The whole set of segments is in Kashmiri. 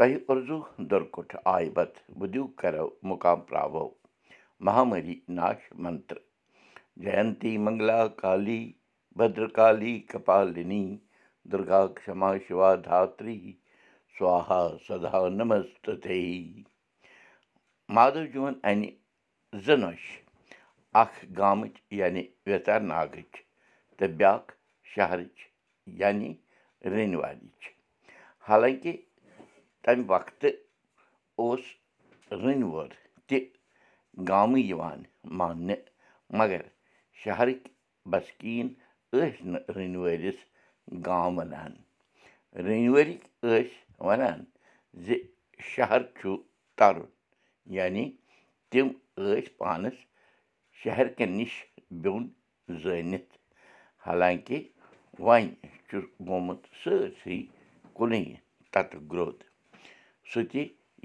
تۄہہِ اُرزوٗ دُرکُٹھ آیہِ بتہٕ بُدیوٗ کرو مُقام پراوو مہامری ناش منتر جینتی منگلا کالی بدرکالی کپالِنی دُرگا کما شِوا دھاتری سوہا سدا نمست مادو جون اَنہِ زٕ نۄش اکھ گامٕچ یعنی ویژار ناگٕچ تہٕ بیٛاکھ شہرٕچ یعنی رٔنۍ والِچ حالانٛکہِ تَمہِ وقتہٕ اوس رٔنۍ وول تہِ گامٕے یِوان ماننہٕ مگر شہرٕکۍ بسکیٖن ٲسۍ نہٕ رٔنۍ وٲلِس گام وَنان۔ رٔنۍ وٲلِکۍ ٲسۍ وَنان زِ شہر چھُ تَرُن یعنی تِم ٲسۍ پانَس شہرکٮ۪ن نِش بیوٚن زٲنِتھ۔ حالانٛکہِ وۄنۍ چھُ گوٚمُت سٲرسٕے کُنُے تَتہٕ گرٛوٚد سُہ تہِ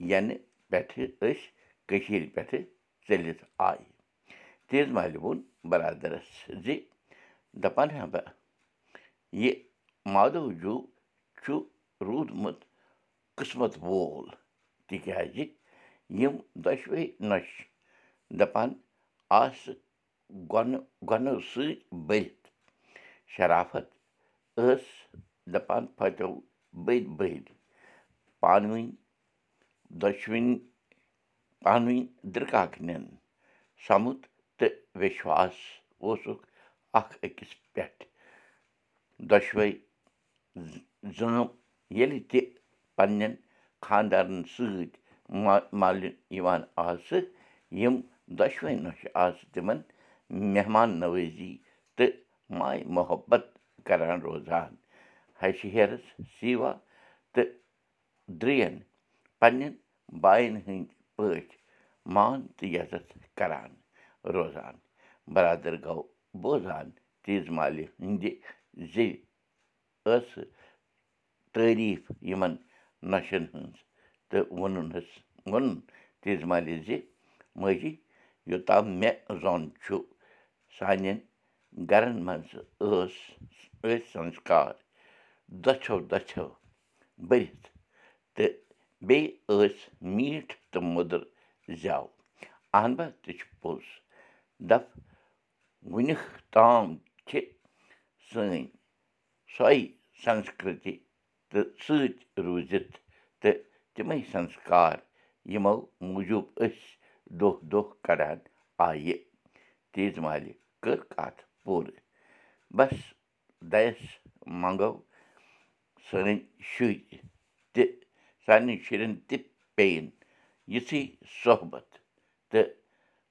یَنہٕ پٮ۪ٹھٕ أسۍ کٔشیٖرِ پٮ۪ٹھٕ ژٔلِتھ آیہِ تیز محلہِ ووٚن بَرادَرَس زِ دَپان ہا بہٕ یہِ مادوجوٗ چھُ روٗدمُت قٕسمَت وول تِکیٛازِ یِم دۄشوَے نۄشہِ دَپان آسہٕ گۄنہٕ گۄنو سۭتۍ بٔرِتھ شرافت ٲس دَپان پھَٹیو بٔرۍ بٔرۍ پانہٕ ؤنۍ دۄشوٕنۍ پانہٕ ؤنۍ دٕرکاکنٮ۪ن سَمُد تہٕ وِشواس اوسُکھ اَکھ أکِس پٮ۪ٹھ دۄشوَے زٲم ییٚلہِ تہِ پنٛنٮ۪ن خانٛدارَن سۭتۍ مالہِ یِوان آسہٕ یِم دۄشوَے نۄشہِ آسہٕ تِمَن مہمان نوٲزی تہٕ ماے محبت کَران روزان ہَشہِ ہیٚرَس سیوا تہٕ درٛیَن پنٛنٮ۪ن بایَن ہٕنٛدۍ پٲٹھۍ مان تہٕ عزت کَران روزان بَرادَر گوٚو بوزان تیٖژ مالہِ ہٕنٛدِ زِ ٲسہٕ تعٲریٖف یِمَن نۄشَن ہٕنٛز تہٕ ووٚنُنَس ووٚنُن تیٖژ مالہِ زِ ماجی یوٚتام مےٚ زوٚن چھُ سانٮ۪ن گَرَن منٛز ٲس ٲسۍ سَنسکار دۄچھو دۄچھو بٔرِتھ تہٕ بیٚیہِ ٲسۍ میٖٹھ تہٕ موٚدُر زٮ۪و اہن تہِ چھُ پوٚز دَپ وٕنیُک تام چھِ سٲنۍ سۄے سَنسکرٛتی تہٕ سۭتۍ روٗزِتھ تہٕ تِمَے سَنسکار یِمو موٗجوٗب أسۍ دۄہ دۄہ کَڑان آیہِ تیٖژ مالہِ کٔر کَتھ پوٗرٕ بَس دَیَس منٛگو سٲنۍ شُرۍ تہِ سارنٕے شُرٮ۪ن تہِ پیٚیِن یِژھٕے صحبت تہٕ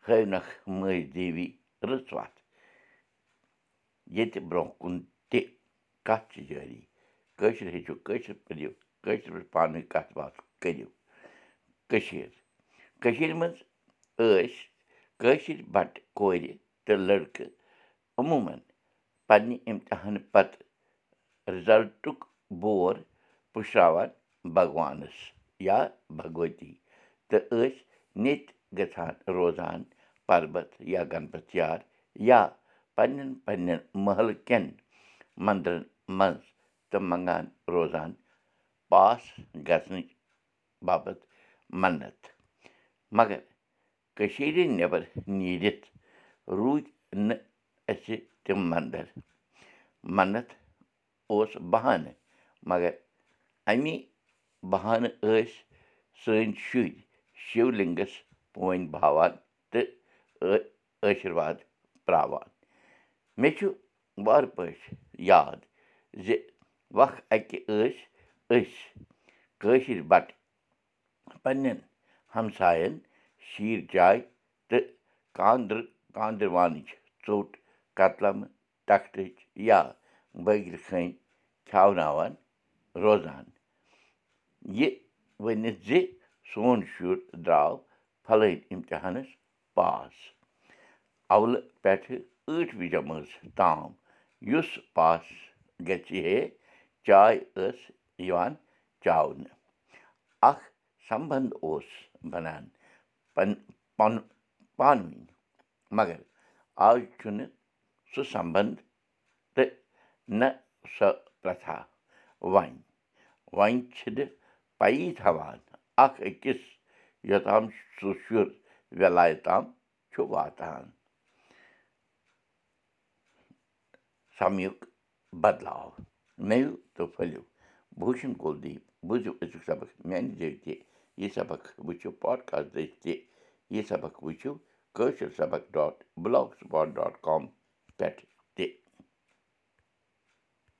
ہٲونَکھ مٲج دیوی رٕژ وَتھ ییٚتہِ برٛونٛہہ کُن تہِ کَتھ چھِ جٲری کٲشِر ہیٚچھِو کٲشِر پٔرِو کٲشِر پٲٹھۍ ؤنۍ کَتھ باتھ کٔرِو کٔشیٖر منٛز ٲسۍ کٲشِر بَٹہٕ کورِ تہٕ لٔڑکہٕ عموٗمَن پنٛنہِ اِمتِحانہٕ پَتہٕ رِزَلٹُک بور پُشراوان بھگوانَس یا بھگوتی تہٕ ٲسۍ نیٚتہِ گژھان روزان پَربَت یا گَنپَت یار یا پنٛنٮ۪ن پنٛنٮ۪ن محلہٕ کٮ۪ن مَندرَن منٛز تہٕ منٛگان روزان پاس گژھنٕچ باپَتھ مَنت مگر کٔشیٖرِ نٮ۪بَر نیٖرِتھ روٗدۍ نہٕ اَسہِ تِم مَندَر مَنت اوس بَہانہٕ مگر اَمی بَہانہٕ ٲسۍ سٲنۍ شُرۍ شِولِنٛگَس پونۍ بہاوان تہٕ ٲشِرواد پرٛاوان مےٚ چھُ وارٕ پٲٹھۍ یاد زِ وق اَکہِ ٲسۍ أسۍ کٲشِر بَٹہٕ پنٛنٮ۪ن ہمسایَن شیٖر چاے تہٕ کانٛدرٕ کانٛدٕروانٕچ ژوٚٹ کَتلَمہٕ ٹَکھٹٕچ یا بٲگرِ خٲنۍ کھیٛاوناوان روزان یہِ ؤنِتھ زِ سون شُر درٛاو فَلٲنۍ اِمتِحانَس پاس اَولہٕ پٮ۪ٹھٕ ٲٹھمہِ جمٲژ تام یُس پاس گژھِ ہے چاے ٲس یِوان چاونہٕ اَکھ سَمبنٛد اوس بَنان پَن پَنُن پانہٕ ؤنۍ مگر آز چھُنہٕ سُہ سَمبنٛد تہٕ نہ سۄ پرٛتھا وۄنۍ وۄنۍ چھِنہٕ پَیی تھاوان اَکھ أکِس یوٚتام سُہ شُر وٮ۪لایہِ تام چھُ واتان سَمیُک بَدلاو نٔوِو تہٕ پھٔلِو بوٗشن کولدیپ بوٗزِو أزیُک سبق میٛانہِ ذٔریعہِ تہِ یہِ سبق وٕچھِو پاڈکاسٹ دٔسۍ تہِ یہِ سبق وٕچھِو کٲشِر سبق dot blogspot dot com پٮ۪ٹھ